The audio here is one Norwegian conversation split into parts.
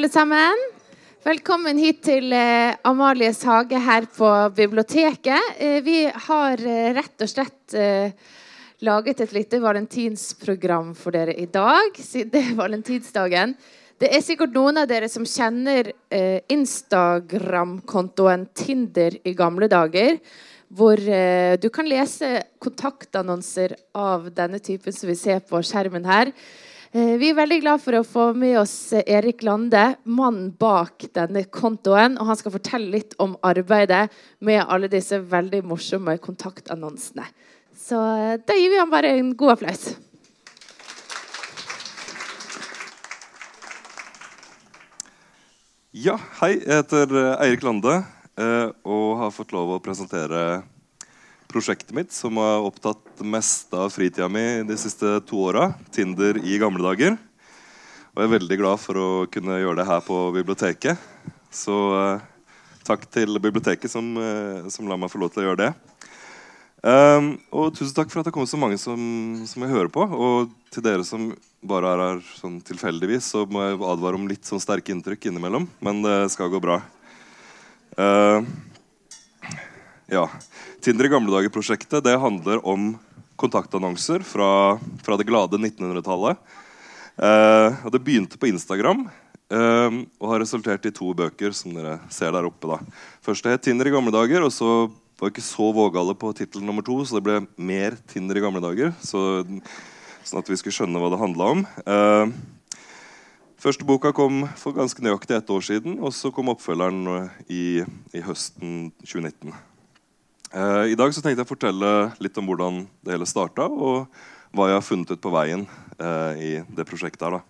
alle sammen. Velkommen hit til eh, Amalies hage her på biblioteket. Eh, vi har eh, rett og slett laget et lite valentinsprogram for dere i dag, siden det er valentinsdagen. Det er sikkert noen av dere som kjenner Instagram-kontoen Tinder i gamle dager. Hvor du kan lese kontaktannonser av denne typen som vi ser på skjermen her. Eh, vi er veldig glad for å få med oss eh, Erik Lande, mannen bak denne kontoen. og Han skal fortelle litt om arbeidet med alle disse veldig morsomme kontaktannonsene. Så eh, da gir vi ham bare en god applaus. Ja, hei. Jeg heter Eirik Lande og har fått lov å presentere prosjektet mitt, som har opptatt mest av fritida mi de siste to åra. Tinder i gamle dager. Og jeg er veldig glad for å kunne gjøre det her på biblioteket. Så uh, takk til biblioteket som, uh, som lar meg få lov til å gjøre det. Um, og tusen takk for at det kommer så mange som, som jeg hører på. Og til dere som bare er her sånn tilfeldigvis, så må jeg advare om litt sånn sterke inntrykk innimellom. Men det skal gå bra. Uh, ja. Tinder i gamle dager-prosjektet det handler om kontaktannonser fra, fra det glade 1900-tallet. Eh, det begynte på Instagram eh, og har resultert i to bøker. som dere ser der oppe da. Første het Tinder i gamle dager, og så var ikke så vågale på tittel nummer to, så det ble mer Tinder i gamle dager. Så, sånn at vi skulle skjønne hva det handla om. Eh, første boka kom for ganske nøyaktig ett år siden, og så kom oppfølgeren i, i høsten 2019. Uh, I dag så tenkte jeg å fortelle litt om hvordan det hele starta, og hva jeg har funnet ut på veien uh, i det prosjektet. her.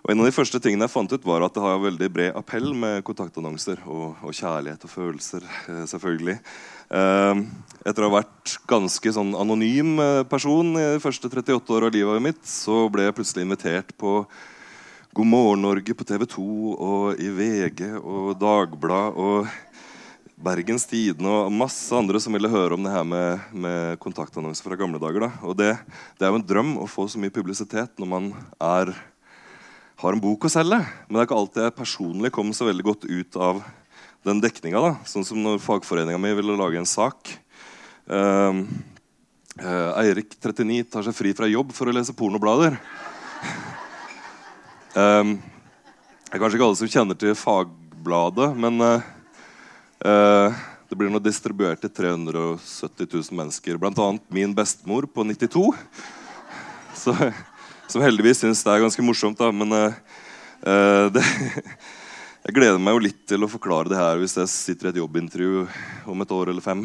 Og En av de første tingene jeg fant ut var at det har veldig bred appell med kontaktannonser og, og kjærlighet og følelser. Eh, selvfølgelig. Eh, etter å ha vært ganske sånn anonym eh, person i de første 38 åra av livet mitt, så ble jeg plutselig invitert på God morgen Norge på TV 2 og i VG og Dagblad og Bergens Tidende og masse andre som ville høre om det her med, med kontaktannonser fra gamle dager. Da. Og det, det er jo en drøm å få så mye publisitet når man er har en bok å selge. Men det er ikke alltid jeg personlig kom så veldig godt ut av den dekninga. Sånn som når fagforeninga mi ville lage en sak. Uh, uh, Eirik 39 tar seg fri fra jobb for å lese pornoblader. um, det er kanskje ikke alle som kjenner til Fagbladet, men det blir nå distribuert til 370 000 mennesker. Bl.a. min bestemor på 92. Så som heldigvis syns det er ganske morsomt. da, Men uh, det, jeg gleder meg jo litt til å forklare det her hvis jeg sitter i et jobbintervju om et år eller fem.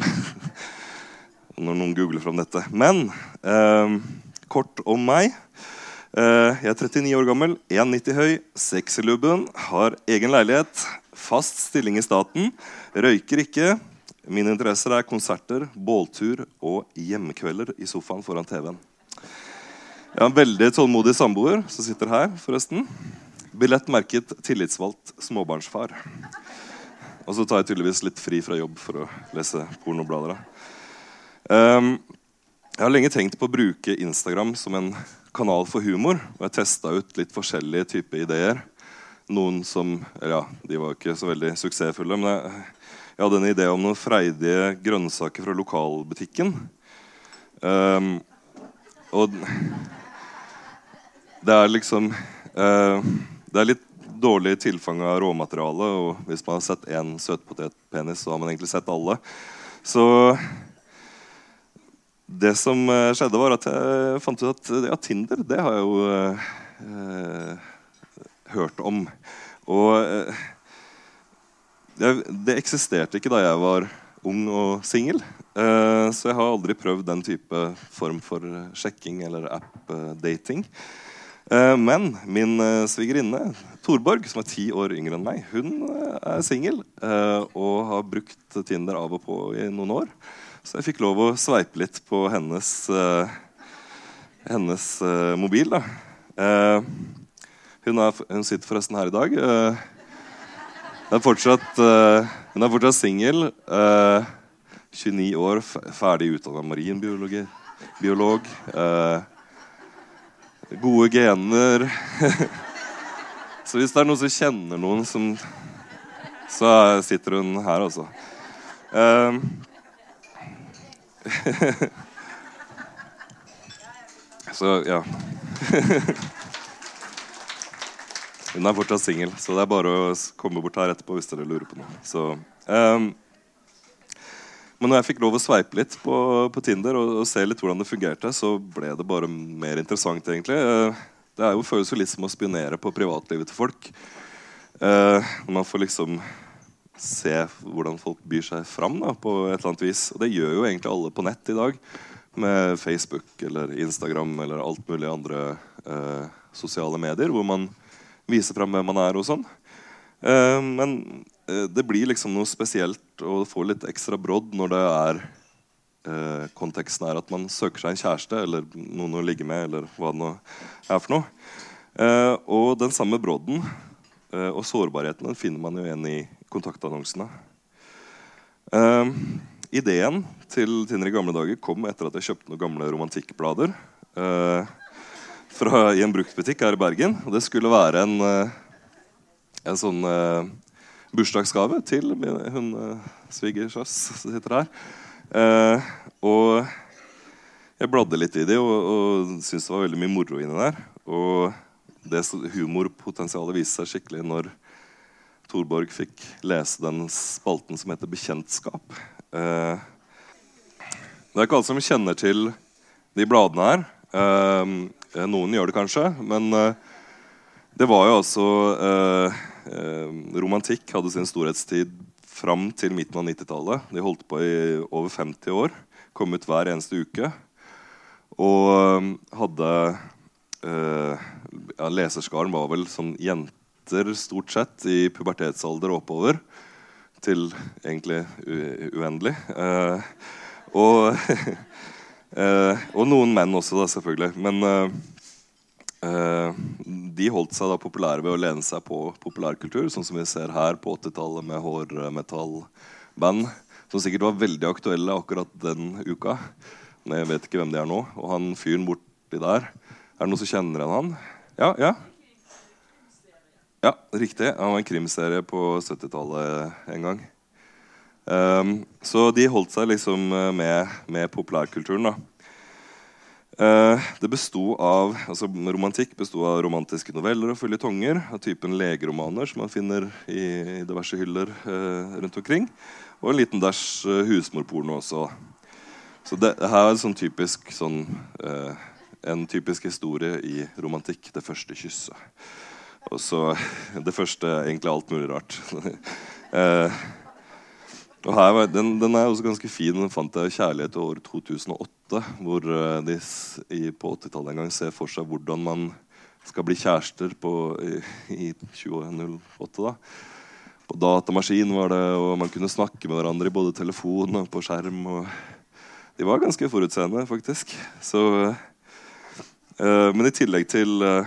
Når noen googler fram dette. Men uh, kort om meg. Uh, jeg er 39 år gammel, 1,90 høy, sexylubben, har egen leilighet, fast stilling i staten, røyker ikke. Mine interesser er konserter, båltur og hjemmekvelder i sofaen foran TV-en. Jeg har en veldig tålmodig samboer som sitter her, forresten. Billett merket 'tillitsvalgt småbarnsfar'. Og så tar jeg tydeligvis litt fri fra jobb for å lese pornoblader. Um, jeg har lenge tenkt på å bruke Instagram som en kanal for humor. Og jeg testa ut litt forskjellige typer ideer. Noen som Ja, de var ikke så veldig suksessfulle. Men jeg, jeg hadde en idé om noen freidige grønnsaker fra lokalbutikken. Um, og det er liksom uh, Det er litt dårlig tilfang av råmateriale. Og hvis man har sett én søtpotetpenis, så har man egentlig sett alle. Så det som uh, skjedde, var at jeg fant ut at ja, Tinder, det har jeg jo uh, hørt om. Og det, det eksisterte ikke da jeg var ung og singel. så jeg har aldri prøvd den type form for sjekking eller app-dating. Eh, men min eh, svigerinne Torborg, som er ti år yngre enn meg, hun eh, er singel og har brukt Tinder av og på i noen år. Så jeg fikk lov å sveipe litt på hennes, hennes mobil. da. Hun, er, hun, sitter forresten her i dag. Fortsatt, hun er fortsatt singel. 29 år, ferdig utdanna marinbiolog. Biolog, gode gener. Så hvis det er noen som kjenner noen som Så sitter hun her, altså. Um, så ja. Hun er fortsatt singel, så det er bare å komme bort her etterpå hvis dere lurer på noe. Så, um, men når jeg fikk lov å sveipe litt på, på Tinder og, og, se litt hvordan det fungerte, så ble det bare mer interessant, egentlig. Uh, det jo, føles jo litt som å spionere på privatlivet til folk. Uh, man får liksom se hvordan folk byr seg fram da, på et eller annet vis. Og det gjør jo egentlig alle på nett i dag. Med Facebook eller Instagram eller alt mulig andre uh, sosiale medier. Hvor man vise fram hvem man er og sånn. Uh, men uh, det blir liksom noe spesielt og det får litt ekstra brodd når det er uh, konteksten er at man søker seg en kjæreste eller noen å ligge med, eller hva det nå er for noe. og den samme brodden og sårbarheten den finner man jo igjen i kontaktannonsene. ideen til Tinner i gamle dager kom etter at jeg kjøpte noen gamle romantikkblader. Uh, fra, i en bruktbutikk her i Bergen. Og det skulle være en, eh, en sånn uh, bursdagsgave til hun uh, svigersøs som sitter her. Uh, og jeg bladde litt i det og, og syntes det var veldig mye moro inni der. Og det humorpotensialet viste seg skikkelig når Torborg fikk lese den spalten som heter Bekjentskap. Uh, det er ikke alle som kjenner til de bladene her. Eh, noen gjør det kanskje, men eh, det var jo altså eh, Romantikk hadde sin storhetstid fram til midten av 90-tallet. De holdt på i over 50 år. Kom ut hver eneste uke. Og hadde ja, Leserskaren var vel sånn jenter stort sett i pubertetsalder oppover. Til egentlig uendelig. Eh, og Eh, og noen menn også, da, selvfølgelig. Men eh, eh, de holdt seg da populære ved å lene seg på populærkultur, sånn som vi ser her på 80-tallet med hårmetallband, som sikkert var veldig aktuelle akkurat den uka. Men jeg vet ikke hvem de er nå. Og han fyren borti der Er det noen som kjenner igjen han? Ja, ja? Ja, riktig. Han var en krimserie på 70-tallet en gang. Um, så de holdt seg liksom eh, med, med populærkulturen. Uh, det besto av, altså Romantikk besto av romantiske noveller og føljetonger av typen legeromaner som man finner i, i diverse hyller uh, rundt omkring. Og en liten dæsj uh, husmorporno også. Så det, her er sånn typisk, sånn, en typisk historie i romantikk. Det første kysset. Og så det første egentlig alt mulig rart. Og her, den, den, er også ganske fin. Den fant jeg 'Kjærlighet i år 2008', hvor eh, de i, på 80-tallet en gang ser for seg hvordan man skal bli kjærester på, i, i 2008. da. På datamaskin var det, og man kunne snakke med hverandre i både telefon og på skjerm. Og de var ganske forutseende, faktisk. Så, øh, men i tillegg til uh,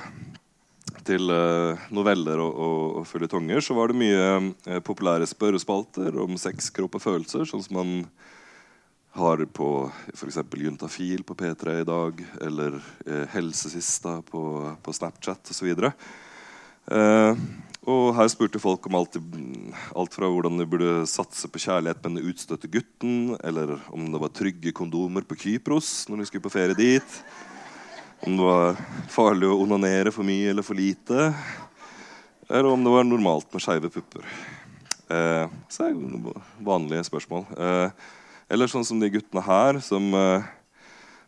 til uh, noveller og, og, og føljetonger, så var det mye uh, populære spørrespalter om sex, kropp og følelser, sånn som man har på f.eks. Juntafil på P3 i dag, eller eh, Helsesista på, på Snapchat osv. Uh, og her spurte folk om alt, alt, fra hvordan de burde satse på kjærlighet med den utstøtte gutten, eller om det var trygge kondomer på Kypros når de skulle på ferie dit. Om det var farlig å onanere for mye eller for lite. Eller om det var normalt med skeive pupper. Eh, så er det vanlige spørsmål. Eh, eller sånn som de guttene her som eh,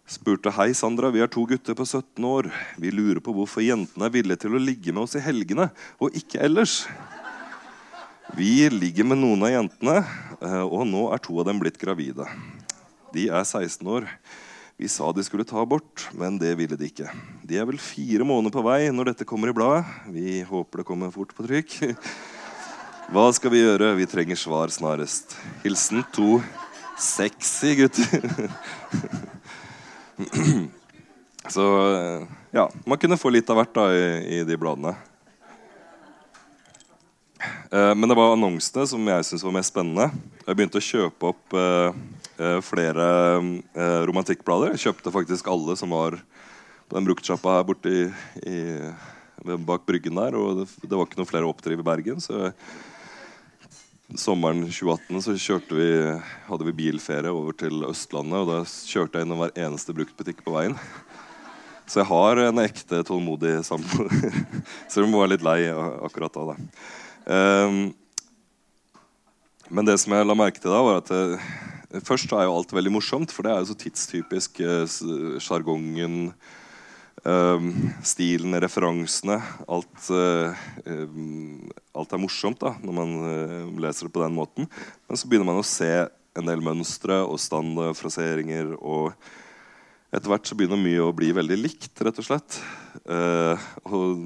spurte Hei, Sandra. Vi er to gutter på 17 år. Vi lurer på hvorfor jentene er villige til å ligge med oss i helgene og ikke ellers. Vi ligger med noen av jentene, eh, og nå er to av dem blitt gravide. De er 16 år. Vi sa de skulle ta abort, men det ville de ikke. De er vel fire måneder på vei når dette kommer i bladet. Vi håper det kommer fort på trykk. Hva skal vi gjøre? Vi trenger svar snarest. Hilsen to sexy gutter. Så ja, man kunne få litt av hvert da i, i de bladene. Eh, men det var annonsene som jeg syntes var mest spennende. Jeg begynte å kjøpe opp eh, flere eh, romantikkblader. Jeg kjøpte faktisk alle som var på den bruktsjappa her borte i, i bak bryggen der. Og det, det var ikke noen flere å oppdrive i Bergen. Så sommeren 2018 så vi, hadde vi bilferie over til Østlandet. Og da kjørte jeg innom hver eneste bruktbutikk på veien. Så jeg har en ekte tålmodig samboer. Selv om hun var litt lei akkurat da. da. Um, men det som jeg la merke til da, var at det, først er jo alt veldig morsomt, for det er jo så tidstypisk. Eh, sjargongen, um, stilen, referansene. Alt, uh, alt, er morsomt da, når man uh, leser det på den måten. Men så begynner man å se en del mønstre og standardfraseringer. og etter hvert så begynner mye å bli veldig likt, rett og slett. Uh, og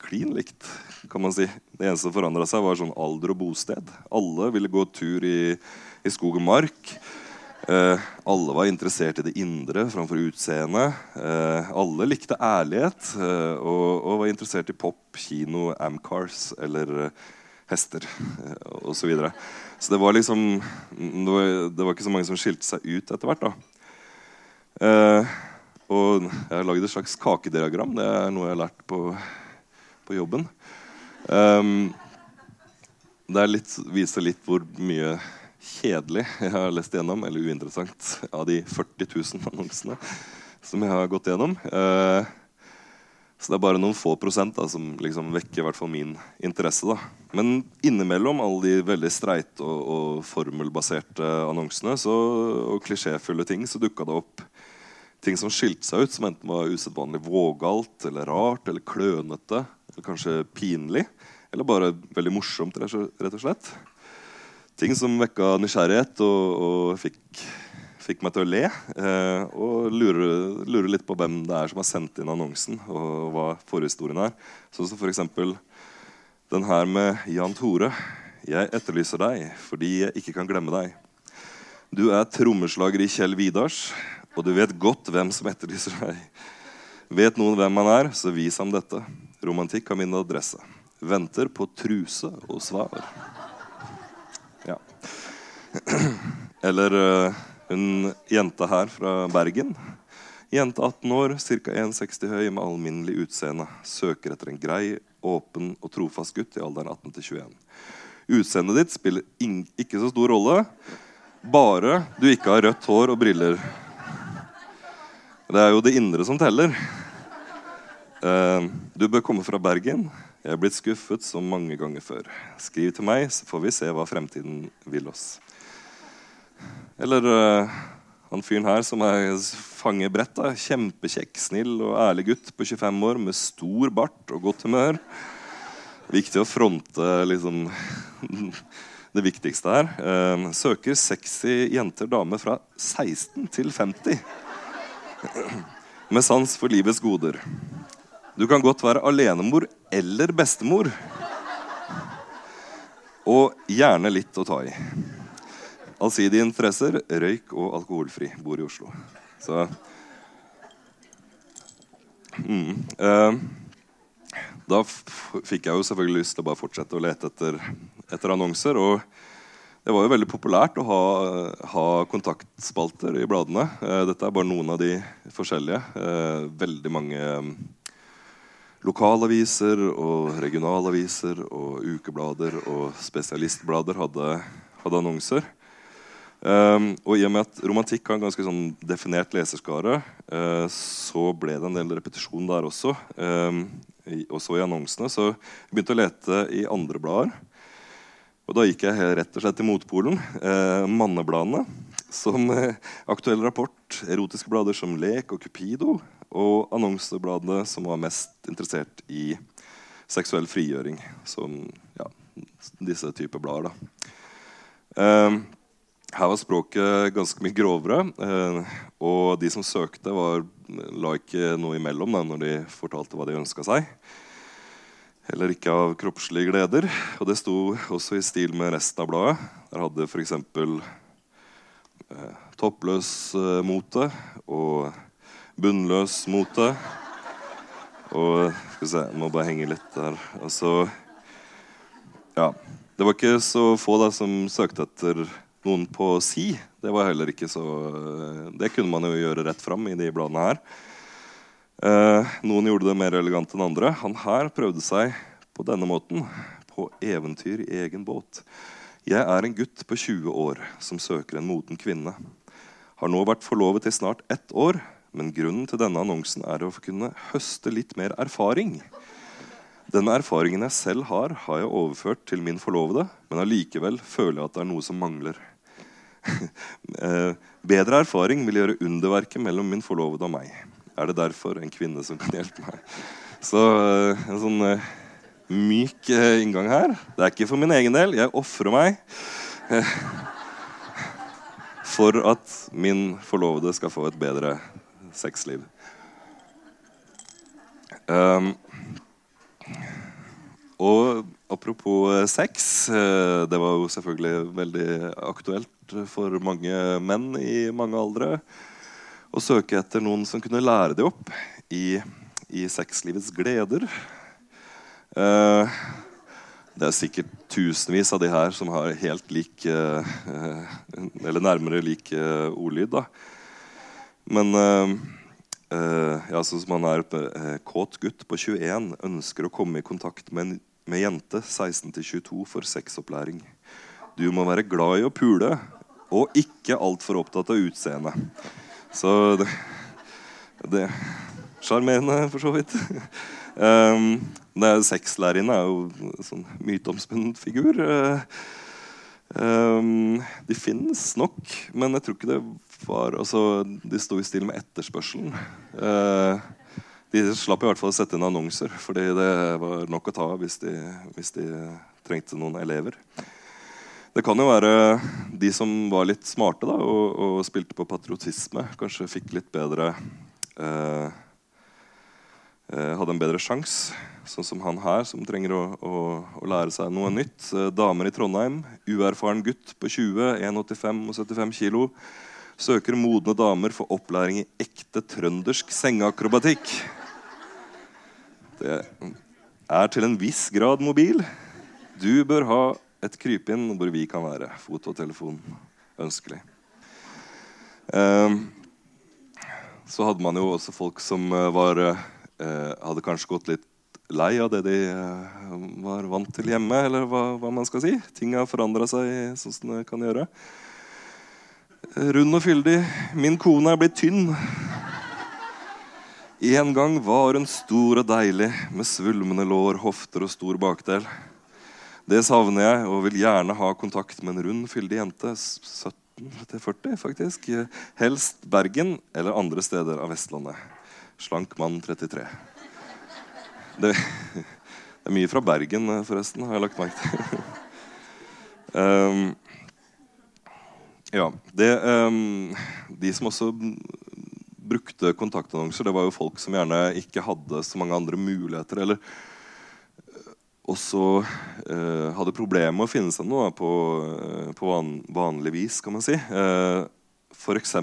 klin likt, kan man si. Det eneste som forandra seg, var sånn alder og bosted. Alle ville gå tur i, i skog og mark. Eh, alle var interessert i det indre framfor utseendet. Eh, alle likte ærlighet og, og, var interessert i pop, kino, amcars eller hester eh, osv. Så, videre. så det var liksom det var, det var, ikke så mange som skilte seg ut etter hvert. da Eh, og jeg har lagd et slags kakediagram. Det er noe jeg har lært på, på jobben. Um, det litt, viser litt hvor mye kjedelig jeg har lest gjennom, eller uinteressant, av de 40 000 annonsene som jeg har gått gjennom. Uh, så det er bare noen få prosent da, som liksom vekker hvert fall min interesse. da. Men innimellom alle de veldig streite og, og formelbaserte annonsene så, og klisjéfulle ting, så dukka det opp ting som skilte seg ut, som enten var usedvanlig vågalt eller rart eller klønete eller kanskje pinlig. Eller bare veldig morsomt, rett og slett. Ting som vekka nysgjerrighet og, og fikk, fikk, meg til å le. Eh, og lure, lure, litt på hvem det er som har sendt inn annonsen, og hva forhistorien er. Sånn som f.eks. den her med Jan Tore. Jeg etterlyser deg fordi jeg ikke kan glemme deg. Du er trommeslager i Kjell Vidars og du vet godt hvem som etterlyser deg. Vet noen hvem han er, så vis ham dette. Romantikk har min adresse. Venter på truse og svar. Eller uh, hun jenta her fra Bergen. Jente 18 år, ca. 1,60 høy med alminnelig utseende. Søker etter en grei, åpen og trofast gutt i alderen 18 21. Utseendet ditt spiller ikke så stor rolle, bare du ikke har rødt hår og briller. Det er jo det indre som teller. Uh, du bør komme fra Bergen. Jeg er blitt skuffet så mange ganger før. Skriv til meg, så får vi se hva fremtiden vil oss. Eller uh, han fyren her som er fangebrett. da, Kjempekjekk, snill og ærlig gutt på 25 år med stor bart og godt humør. Viktig å fronte liksom det viktigste her. Uh, søker sexy jenter, damer fra 16 til 50 med sans for livets goder. Du kan godt være alenemor eller bestemor. Og gjerne litt å ta i. Allsidige interesser, røyk og alkoholfri. Bor i Oslo. Så mm, eh, Da fikk jeg jo selvfølgelig lyst til å bare fortsette å lete etter, etter annonser. Og det var jo veldig populært å ha, ha kontaktspalter i bladene. Eh, dette er bare noen av de forskjellige. Eh, veldig mange mm, lokalaviser og regionalaviser og ukeblader og spesialistblader hadde, hadde annonser. Um, og i og med at romantikk har en ganske sånn definert leserskare, uh, så ble det en del repetisjon der også. Um, i, også i annonsene. Så jeg begynte å lete i andre blader. Og da gikk jeg rett og slett til motpolen. Uh, mannebladene. Som uh, Aktuell Rapport, erotiske blader som Lek og Cupido. Og annonsebladene som var mest interessert i seksuell frigjøring. Som ja, disse typer blader. Eh, her var språket ganske mye grovere. Eh, og de som søkte, var, la ikke noe imellom da, når de fortalte hva de ønska seg. Heller ikke av kroppslige gleder. Og det sto også i stil med resten av bladet. Der hadde f.eks. Eh, toppløs eh, mote og bunnløs mote. Og skal vi se, jeg må bare henge litt der. Altså Ja. Det var ikke så få da som søkte etter noen på si. Det var heller ikke så eh, Det kunne man jo gjøre rett fram i de bladene her. Eh, noen gjorde det mer elegant enn andre. Han her prøvde seg på denne måten. På eventyr i egen båt. Jeg er en gutt på 20 år som søker en moden kvinne. Har nå vært forlovet i snart ett år, men grunnen til denne annonsen er å kunne høste litt mer erfaring. Denne erfaringen jeg selv har, har jeg overført til min forlovede, men allikevel føler jeg at det er noe som mangler. Eh, bedre erfaring vil gjøre underverket mellom min forlovede og meg. Er det derfor en kvinne som kan hjelpe meg? Så eh, en sånn uh, myk inngang her. Det er ikke for min egen del. Jeg ofrer meg for at min forlovede skal få et bedre sexliv. Um, og apropos eh, sex. Eh, det var jo selvfølgelig veldig aktuelt for mange menn i mange aldre å søke etter noen som kunne lære dem opp i, i sexlivets gleder. Eh, det er sikkert tusenvis av de her som har helt lik Eller nærmere lik ordlyd. da. Men ja, sånn som han er kåt gutt på 21 ønsker å komme i kontakt med en med jente 16-22 for sexopplæring. Du må være glad i å pule og ikke altfor opptatt av utseendet. Så det, det Sjarmerende, for så vidt. Um, Sexlærerinne er jo en sånn myteomspunnet figur. Um, de finnes nok, men jeg tror ikke det var altså, De sto i stil med etterspørselen. Uh, de slapp i hvert fall å sette inn annonser, fordi det var nok å ta hvis hvis de trengte noen elever. Det kan jo være de som var litt smarte da, og, og spilte på patriotisme, kanskje fikk litt bedre eh, eh, Hadde en bedre sjanse, sånn som han her, som trenger å, å, å lære seg noe nytt. Eh, damer i Trondheim, uerfaren gutt på 20, 1,85 og 75 kilo. Søker modne damer for opplæring i ekte trøndersk sengeakrobatikk. Det er til en viss grad mobil. Du bør ha et krypinn hvor vi kan være. Fot og telefon ønskelig. Um, så hadde man jo også folk som eh, var, uh, hadde kanskje gått litt lei av det de var vant til hjemme, eller hva, hva man skal si. Ting har forandra seg sånn som det kan gjøre. Rund og fyldig. Min kone er blitt tynn. En gang var hun stor og deilig, med svulmende lår, hofter og stor bakdel. Det savner jeg, og vil gjerne ha kontakt med en rund, fyldig jente. 17-40, faktisk. Helst Bergen eller andre steder av Vestlandet. Slank mann 33. Det, det er mye fra Bergen, forresten, har jeg lagt merke til. um, ja. Det, um, de som også brukte kontaktannonser, det var jo folk som gjerne ikke hadde så mange andre muligheter. eller eh, også eh, hadde problemer med å finne seg noe på, eh, på van, vanlig vis. kan man si. Eh, F.eks.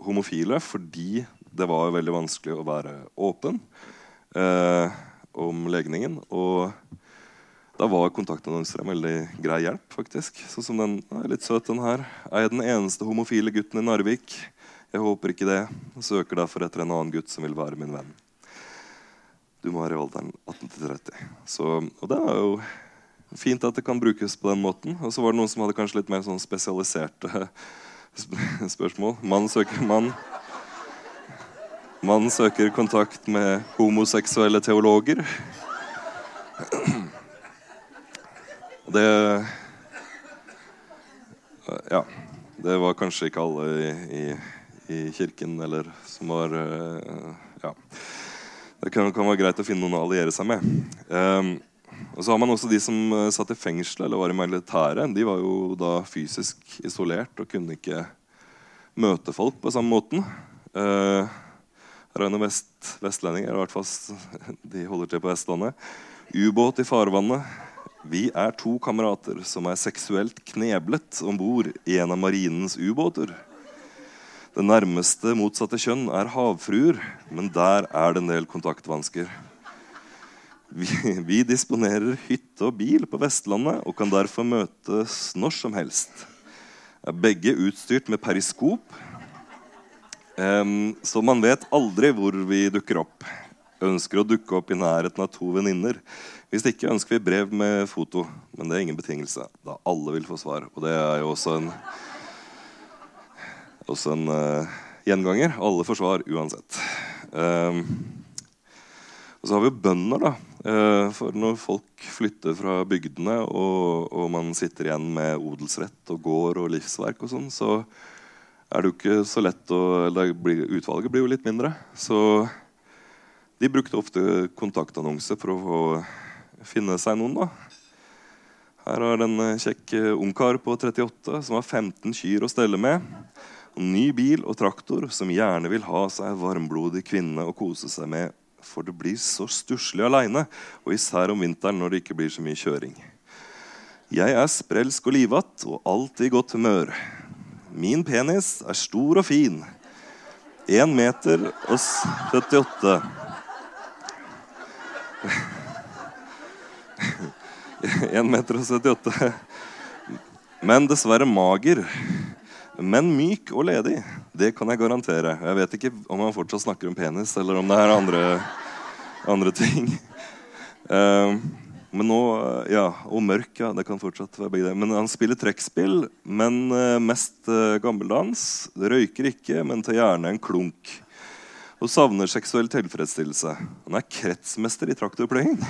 homofile, fordi det var veldig vanskelig å være åpen eh, om legningen. Og da var kontaktannonser en veldig grei hjelp. faktisk. Sånn som den er litt søt den her. Er jeg den eneste homofile gutten i Narvik? Jeg håper ikke det, Jeg søker derfor etter en annen gutt som vil være min venn. Du må være i alderen 18-30. Så, og det er jo fint at det kan brukes på den måten. Og så var det noen som hadde kanskje litt mer sånn spesialiserte spørsmål. Mann søker mann. Mann søker kontakt med homoseksuelle teologer. Det Ja. Det var kanskje ikke alle i, i i kirken, eller som var eh, Ja. Det kan, kan, være greit å finne noen å alliere seg med. Um, og så har man også de som uh, satt i fengsel eller var i militæret. De var jo da fysisk isolert og kunne ikke møte folk på samme måten. Uh, her er noen vest, vestlendinger, i hvert fall de holder til på Vestlandet. Ubåt i farvannet. Vi er to kamerater som er seksuelt kneblet om bord i en av marinens ubåter. Det nærmeste motsatte kjønn er havfruer, men der er det en del kontaktvansker. Vi, vi, disponerer hytte og bil på Vestlandet og kan derfor møtes når som helst. Er begge utstyrt med periskop. um, så man vet aldri hvor vi dukker opp. Ønsker å dukke opp i nærheten av to venninner. Hvis ikke ønsker vi brev med foto. Men det er ingen betingelse, da alle vil få svar. Og det er jo også en, også en uh, gjenganger. Alle får svar uansett. Um, og så har vi jo bønder, da. Eh, for når folk flytter fra bygdene, og, og man sitter igjen med odelsrett og gård og livsverk og sånn, så er det jo ikke så lett å eller Utvalget blir jo litt mindre. Så de brukte ofte kontaktannonse for å finne seg noen, da. Her har en kjekke kjekk eh, ungkar på 38 som har 15 kyr å stelle med. Ny bil og traktor som gjerne vil ha seg varmblodig kvinne å kose seg med for det blir så stusslig aleine, og især om vinteren når det ikke blir så mye kjøring. Jeg er sprelsk og livatt og alltid i godt humør. Min penis er stor og fin. 1 meter og 78. 1 meter og 78. Men dessverre mager. Men myk og ledig. Det kan jeg garantere. Jeg vet ikke om han fortsatt snakker om penis, eller om det er andre, andre ting. Uh, men nå, ja, Og mørk, ja. Det kan fortsatt være begge det. Men han spiller trekkspill, men uh, mest uh, gammeldans. Røyker ikke, men tar gjerne en klunk. Og savner seksuell tilfredsstillelse. Han er kretsmester i traktorpløying.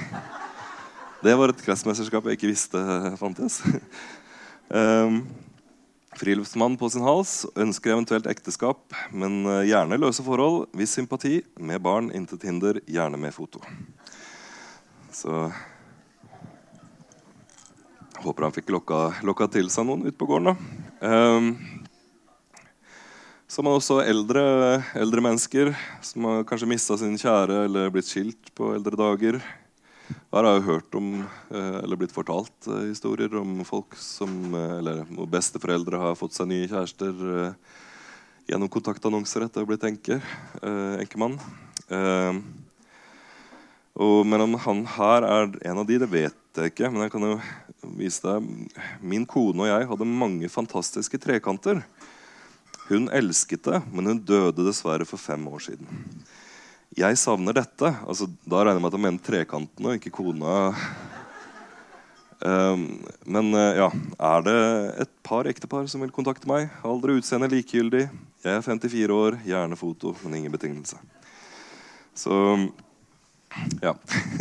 Det var et kretsmesterskap jeg ikke visste fantes. um, Friluftsmann på sin hals, ønsker eventuelt ekteskap, men eh, gjerne løse forhold. Viss sympati, med barn, intet hinder, gjerne med foto. Så Håper han fikk lokka, lokka til seg noen ute på gården. da. Um, så har man også eldre, eldre mennesker som har kanskje mista sin kjære eller blitt skilt på eldre dager. Her har jeg hørt om, eh, eller blitt fortalt eh, historier om folk som eh, eller besteforeldre har fått seg nye kjærester gjennom kontaktannonser etter å ha blitt enker, enkemann. Og, men han her er en av de, det vet jeg ikke. Men jeg kan jo vise deg. Min kone og jeg hadde mange fantastiske trekanter. Hun elsket det, men hun døde dessverre for fem år siden. Jeg savner dette. Altså, da regner jeg med at han mener trekantene, ikke kona. Um, men uh, ja, er det et par ektepar som vil kontakte meg? Alder og utseende likegyldig. Jeg er 54 år, gjerne foto, men ingen betingelse. Så ja.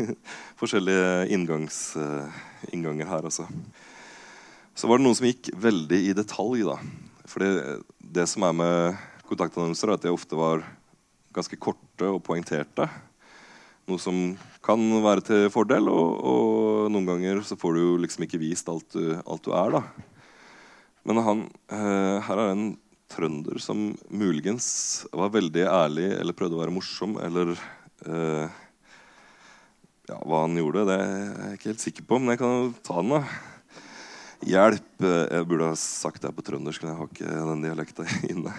Forskjellige inngangs, uh, innganger her, altså. Så var det noen som gikk veldig i detalj. da. For det som er med kontaktannonser, er at det ofte var ganske korte og poengterte. Noe som kan være til fordel, og, og noen ganger så får du jo liksom ikke vist alt du, alt du er. da. Men han, eh, her er en trønder som muligens var veldig ærlig eller prøvde å være morsom, eller eh, ja, Hva han gjorde, det er jeg ikke helt sikker på, men jeg kan jo ta den. da. Hjelp. Eh, jeg burde ha sagt det på trøndersk. Jeg har ikke den dialekta inne.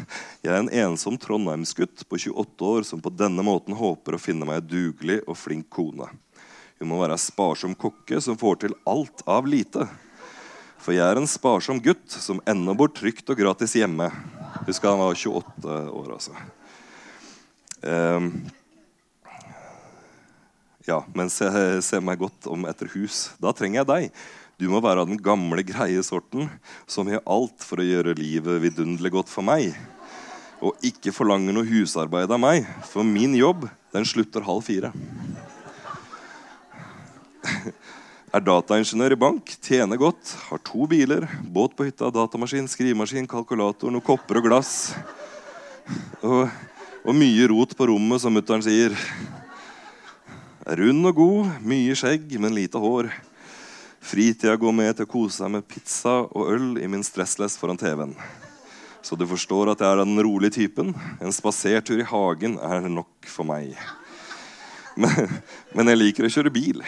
Jeg er en ensom trondheimsgutt på 28 år som på denne måten håper å finne meg dugelig og flink kone. Hun må være sparsom kokke som får til alt av lite. For jeg er en sparsom gutt som ennå bor trygt og gratis hjemme. Husk han var 28 år, altså. Um, ja, mens jeg ser meg godt om etter hus. Da trenger jeg deg. Du må være av den gamle, greie sorten som gjør alt for å gjøre livet vidunderlig godt for meg. Og ikke forlanger noe husarbeid av meg, for min jobb den slutter halv fire. Er dataingeniør i bank, tjener godt, har to biler, båt på hytta, datamaskin, skrivemaskin, kalkulator, noen kopper og glass. Og, og mye rot på rommet, som mutter'n sier. Er rund og god, mye skjegg, men lite hår. Fritida går med til å kose seg med pizza og øl i min stressless foran TV-en. Så du forstår at jeg er den rolige typen. En spasertur i hagen er nok for meg. Men, men jeg liker å kjøre bil.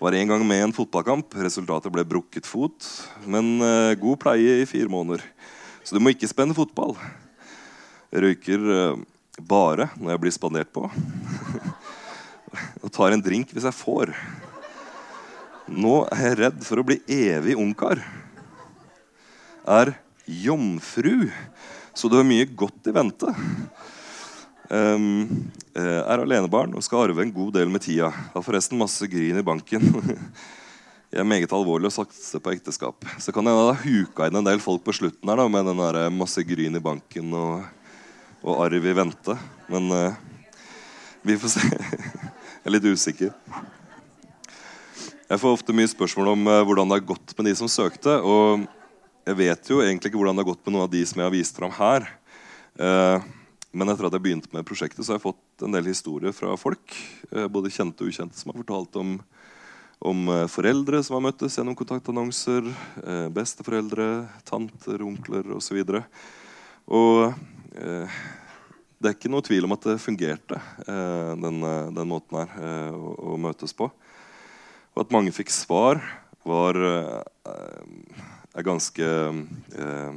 Var en gang med i en fotballkamp. Resultatet ble brukket fot, men uh, god pleie i fire måneder. Så du må ikke spenne fotball. Jeg røyker uh, bare når jeg blir spandert på. og tar en drink hvis jeg får. Nå er jeg redd for å bli evig ungkar. Er jomfru Så du har mye godt i vente. Um, er alenebarn og skal arve en god del med tida. Har forresten masse gryn i banken. Jeg er meget alvorlig og satser på ekteskap. Så kan jeg ha huka inn en del folk på slutten her da, med den der masse gryn i banken og, og arv i vente. Men uh, vi får se. jeg er litt usikker. Jeg får ofte mye spørsmål om uh, hvordan det har gått med de som søkte. Og jeg vet jo egentlig ikke hvordan det har gått med noen av de som jeg har vist fram her. Uh, men etter at jeg begynte med prosjektet, så har jeg fått en del historier fra folk. Uh, både kjente og ukjente som har fortalt om, om foreldre som har møttes gjennom kontaktannonser. besteforeldre, tanter, onkler osv. Og, så og det er ikke noe tvil om at det fungerte, den, den måten her å, å møtes på. Og at mange fikk svar, var uh, er ganske uh,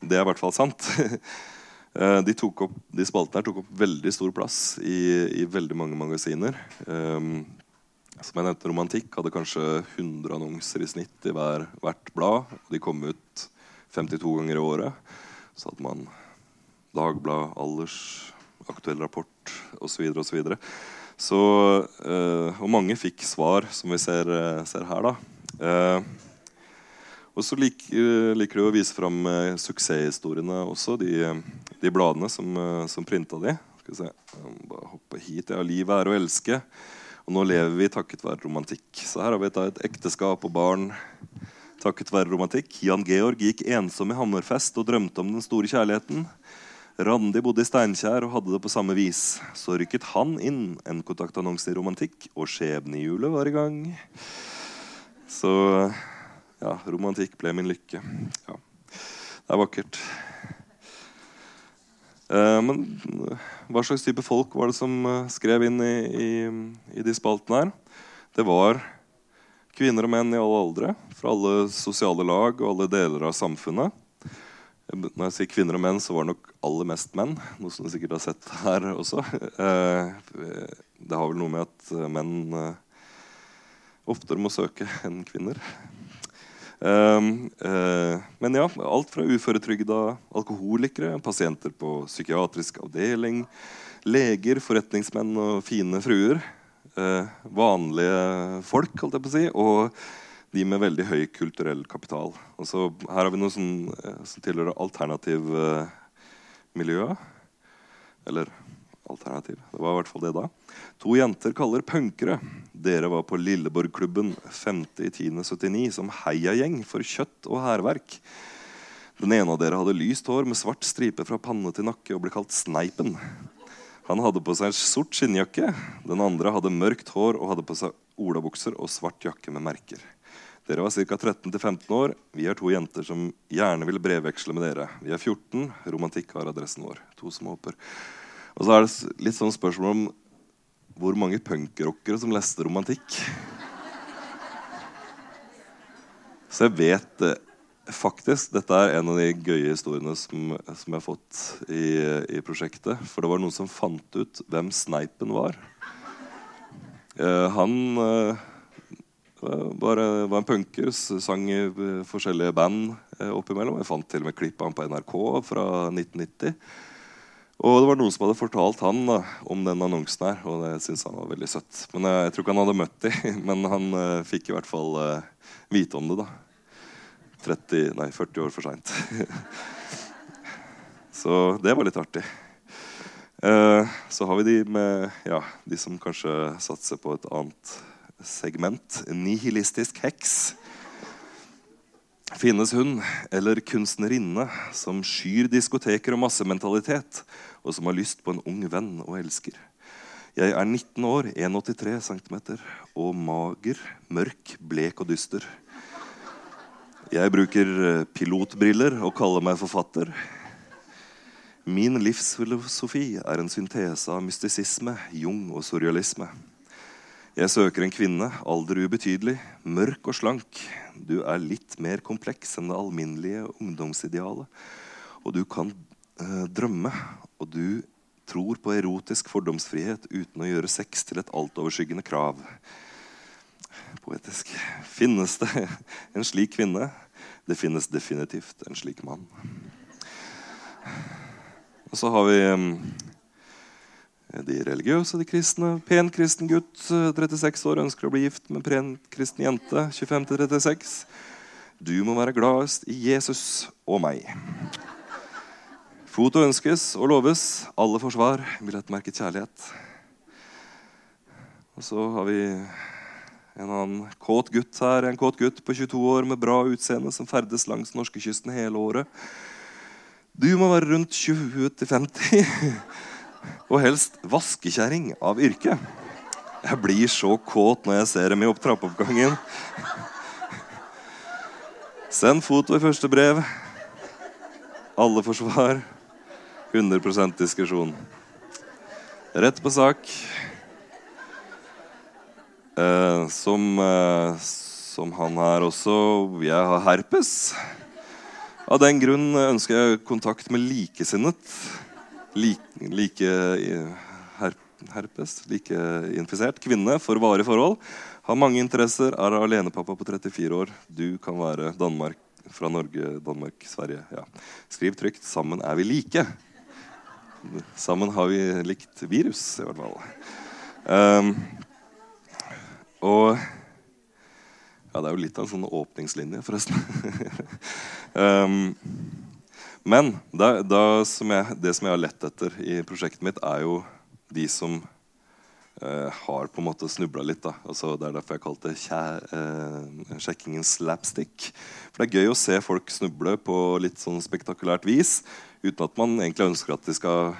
Det er i hvert fall sant. De, de, opp, de, spaltene her tok opp veldig stor plass i, i veldig mange magasiner. Um, som jeg nevnte, Romantikk hadde kanskje 100 annonser i snitt i hver, hvert blad. De kom ut 52 ganger i året. Så hadde man Dagblad, Alders, Aktuell rapport osv. osv. Så, øh, og mange fikk svar, som vi ser, eh, ser her. da. Eh, og så lik, liker de å vise fram suksesshistoriene også, de, de bladene som, som printa de. Skal vi se. Bare hoppe hit. Ja, 'Livet er å elske'. Og nå lever vi takket være romantikk. Så her har vi et ekteskap og barn takket være romantikk. Jan Georg gikk ensom i Hammerfest og drømte om den store kjærligheten. Randi bodde i Steinkjer og hadde det på samme vis. Så rykket han inn en kontaktannonse i romantikk, og skjebnehjulet var i gang. Så ja, romantikk ble min lykke. Ja, det er vakkert. Eh, men hva slags type folk var det som eh, skrev inn i, i, i de spaltene her? Det var kvinner og menn i alle aldre, fra alle sosiale lag og alle deler av samfunnet. Når jeg sier kvinner og menn, så var det nok aller mest menn. Noe som du sikkert har sett her også. Eh, det har vel noe med at menn eh, oftere må søke enn kvinner. Eh, men ja, alt fra uføretrygda alkoholikere, pasienter på psykiatrisk avdeling, leger, forretningsmenn og fine fruer. Vanlige folk, holdt jeg på å si. og de med veldig høy kulturell kapital. Altså, her har vi noe som, eh, som tilhører alternativ Eh, Eller alternativ. Det var i hvert fall det da. To jenter kaller punkere. Dere var på Lilleborgklubben 5.10.79 som heiagjeng for kjøtt og hærverk. Den ene av dere hadde lyst hår med svart stripe fra panne til nakke og ble kalt Sneipen. Han hadde på seg sort skinnjakke. Den andre hadde mørkt hår og hadde på seg olabukser og svart jakke med merker. Dere var ca. 13-15 år. Vi er to jenter som gjerne vil brevveksle med dere. Vi er 14. Romantikk har adressen vår. To som håper. Og så er det litt sånn spørsmål om hvor mange punkrockere som leste romantikk. Så jeg vet eh, faktisk Dette er en av de gøye historiene som, som jeg har fått i, i, prosjektet. For det var noen som fant ut hvem Sneipen var. Uh, han eh, bare var en punker, sang i forskjellige band eh, oppimellom. Jeg fant til og med klipp av han på NRK fra 1990. Og det var noen som hadde fortalt han da, om den annonsen her, og det syntes han var veldig søtt. Men jeg, eh, jeg tror ikke han hadde møtt dem, men han uh, fikk i hvert fall uh, vite om det. da 30, nei, 40 år for seint. så det var litt artig. Uh, så har vi de med ja, de som kanskje satser på et annet segment nihilistisk heks. Finnes hun, eller kunstnerinne, som skyr diskoteker og massementalitet, og som har lyst på en ung venn og elsker? Jeg er 19 år, 1,83 cm, og mager, mørk, blek og dyster. Jeg bruker eh, pilotbriller og kaller meg forfatter. Min livsfilosofi er en syntese av mystisisme, Jung og surrealisme. Jeg søker en kvinne, alder ubetydelig, mørk og slank. Du er litt mer kompleks enn det alminnelige ungdomsidealet. Og du kan eh, drømme, og du tror på erotisk fordomsfrihet uten å gjøre sex til et altoverskyggende krav. Poetisk. Finnes det en slik kvinne? Det finnes definitivt en slik mann. Og så har vi um, de religiøse, de kristne. Pen kristen gutt, 36 år, ønsker å bli gift med pen kristen jente. 25-36. Du må være gladest i Jesus og meg. Foto ønskes og loves. Alle får svar. Billettmerket kjærlighet. Og så har vi en annen kåt gutt her. En kåt gutt på 22 år med bra utseende som ferdes langs norskekysten hele året. Du må være rundt 20-50 og helst vaskekjerring av yrke. Jeg blir så kåt når jeg ser dem i opp trappeoppgangen. Send foto i første brev. Alle får svar. 100 diskusjon. Rett på sak. Eh, som, eh, som han her også Jeg har herpes. Av den grunn ønsker jeg kontakt med likesinnet. Like, like her, herpes, like infisert kvinne for varige forhold. Har mange interesser, er alenepappa på 34 år. Du kan være Danmark, fra Norge, Danmark, Sverige. Ja. Skriv trygt 'Sammen er vi like'. Sammen har vi likt virus, i hvert fall. Um, og Ja, det er jo litt av en sånn åpningslinje, forresten. um, men det, da som jeg, det, som jeg, har lett etter i prosjektet mitt, er jo de som eh, har på en måte snubla litt. Da. Altså, det er derfor jeg kalte det uh, sjekkingen slapstick. For det er gøy å se folk snuble på litt sånn spektakulært vis uten at man egentlig ønsker at de skal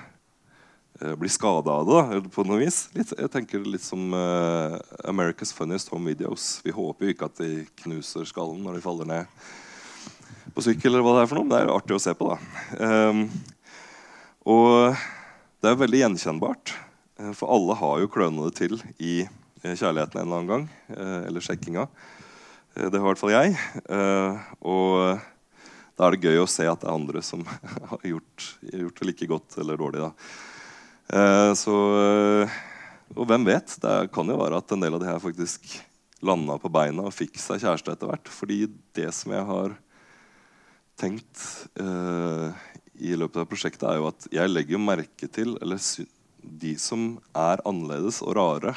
Eh, blir skada av det. Da, på noe vis. Litt, jeg tenker litt som uh, America's Funniest Home Videos. Vi håper jo ikke at de knuser skallen når de faller ned på sykkel. eller hva Det er for noe, men det er artig å se på. da. Um, og det er veldig gjenkjennbart. Uh, for alle har jo kløna det til i uh, kjærligheten en eller annen gang. eller sjekkinga. det har i hvert fall jeg. og da er det gøy å se at det er andre som har gjort, gjort det like godt eller dårlig. da. Eh, så, eh, og hvem vet? Det kan jo være at en del av de her faktisk landa på beina og fikk seg kjæreste etter hvert. Fordi det som jeg har tenkt uh, i løpet av prosjektet, er jo at jeg legger merke til eller de som er annerledes og rare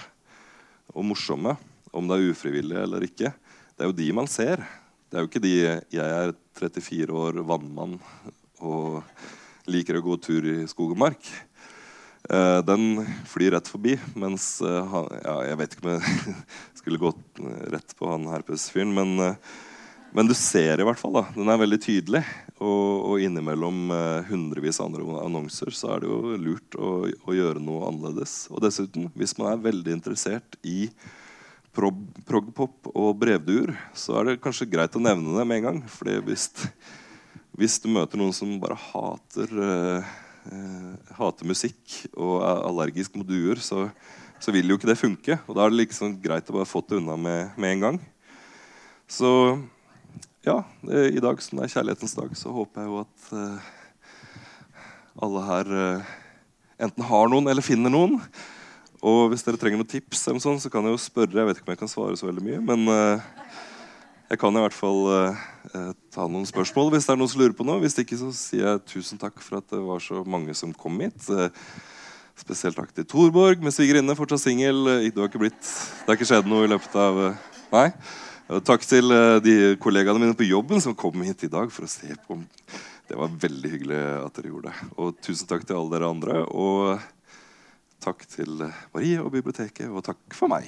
og morsomme, om det er ufrivillig eller ikke, det er jo de man ser. Det er jo ikke de jeg er 34 år vannmann og liker å gå tur i skog og mark. Uh, den flyr rett forbi, mens uh, han, ja, Jeg vet ikke om jeg skulle gått rett på han herpes-fyren, men, uh, men, du ser i hvert fall. da Den er veldig tydelig. Og, og innimellom hundrevis av andre annonser så er det jo lurt å, å, gjøre noe annerledes. Og dessuten, hvis man er veldig interessert i prog-pop og brevduer, så er det kanskje greit å nevne det med en gang. Fordi hvis, hvis du møter noen som bare hater eh, hater musikk og er allergisk mot duer, så, så, vil jo ikke det funke. Og da er det liksom greit å bare få det unna med, med en gang. Så ja, i dag som er kjærlighetens dag, så håper jeg jo at eh, alle her eh, enten har noen eller finner noen. Og hvis dere trenger noen tips, eller sånn, så kan jeg jo spørre. Jeg vet ikke om jeg kan svare så veldig mye, men eh, jeg kan i hvert fall ta noen spørsmål hvis det er noen som lurer på noe. Hvis ikke så sier jeg tusen takk for at det var så mange som kom hit. Spesielt takk til Torborg med svigerinne, fortsatt singel. Det har ikke skjedd noe i løpet av Nei. Takk til de kollegaene mine på jobben som kom hit i dag for å se på. Det var veldig hyggelig at dere gjorde det. Og tusen takk til alle dere andre. Og takk til Marie og biblioteket, og takk for meg.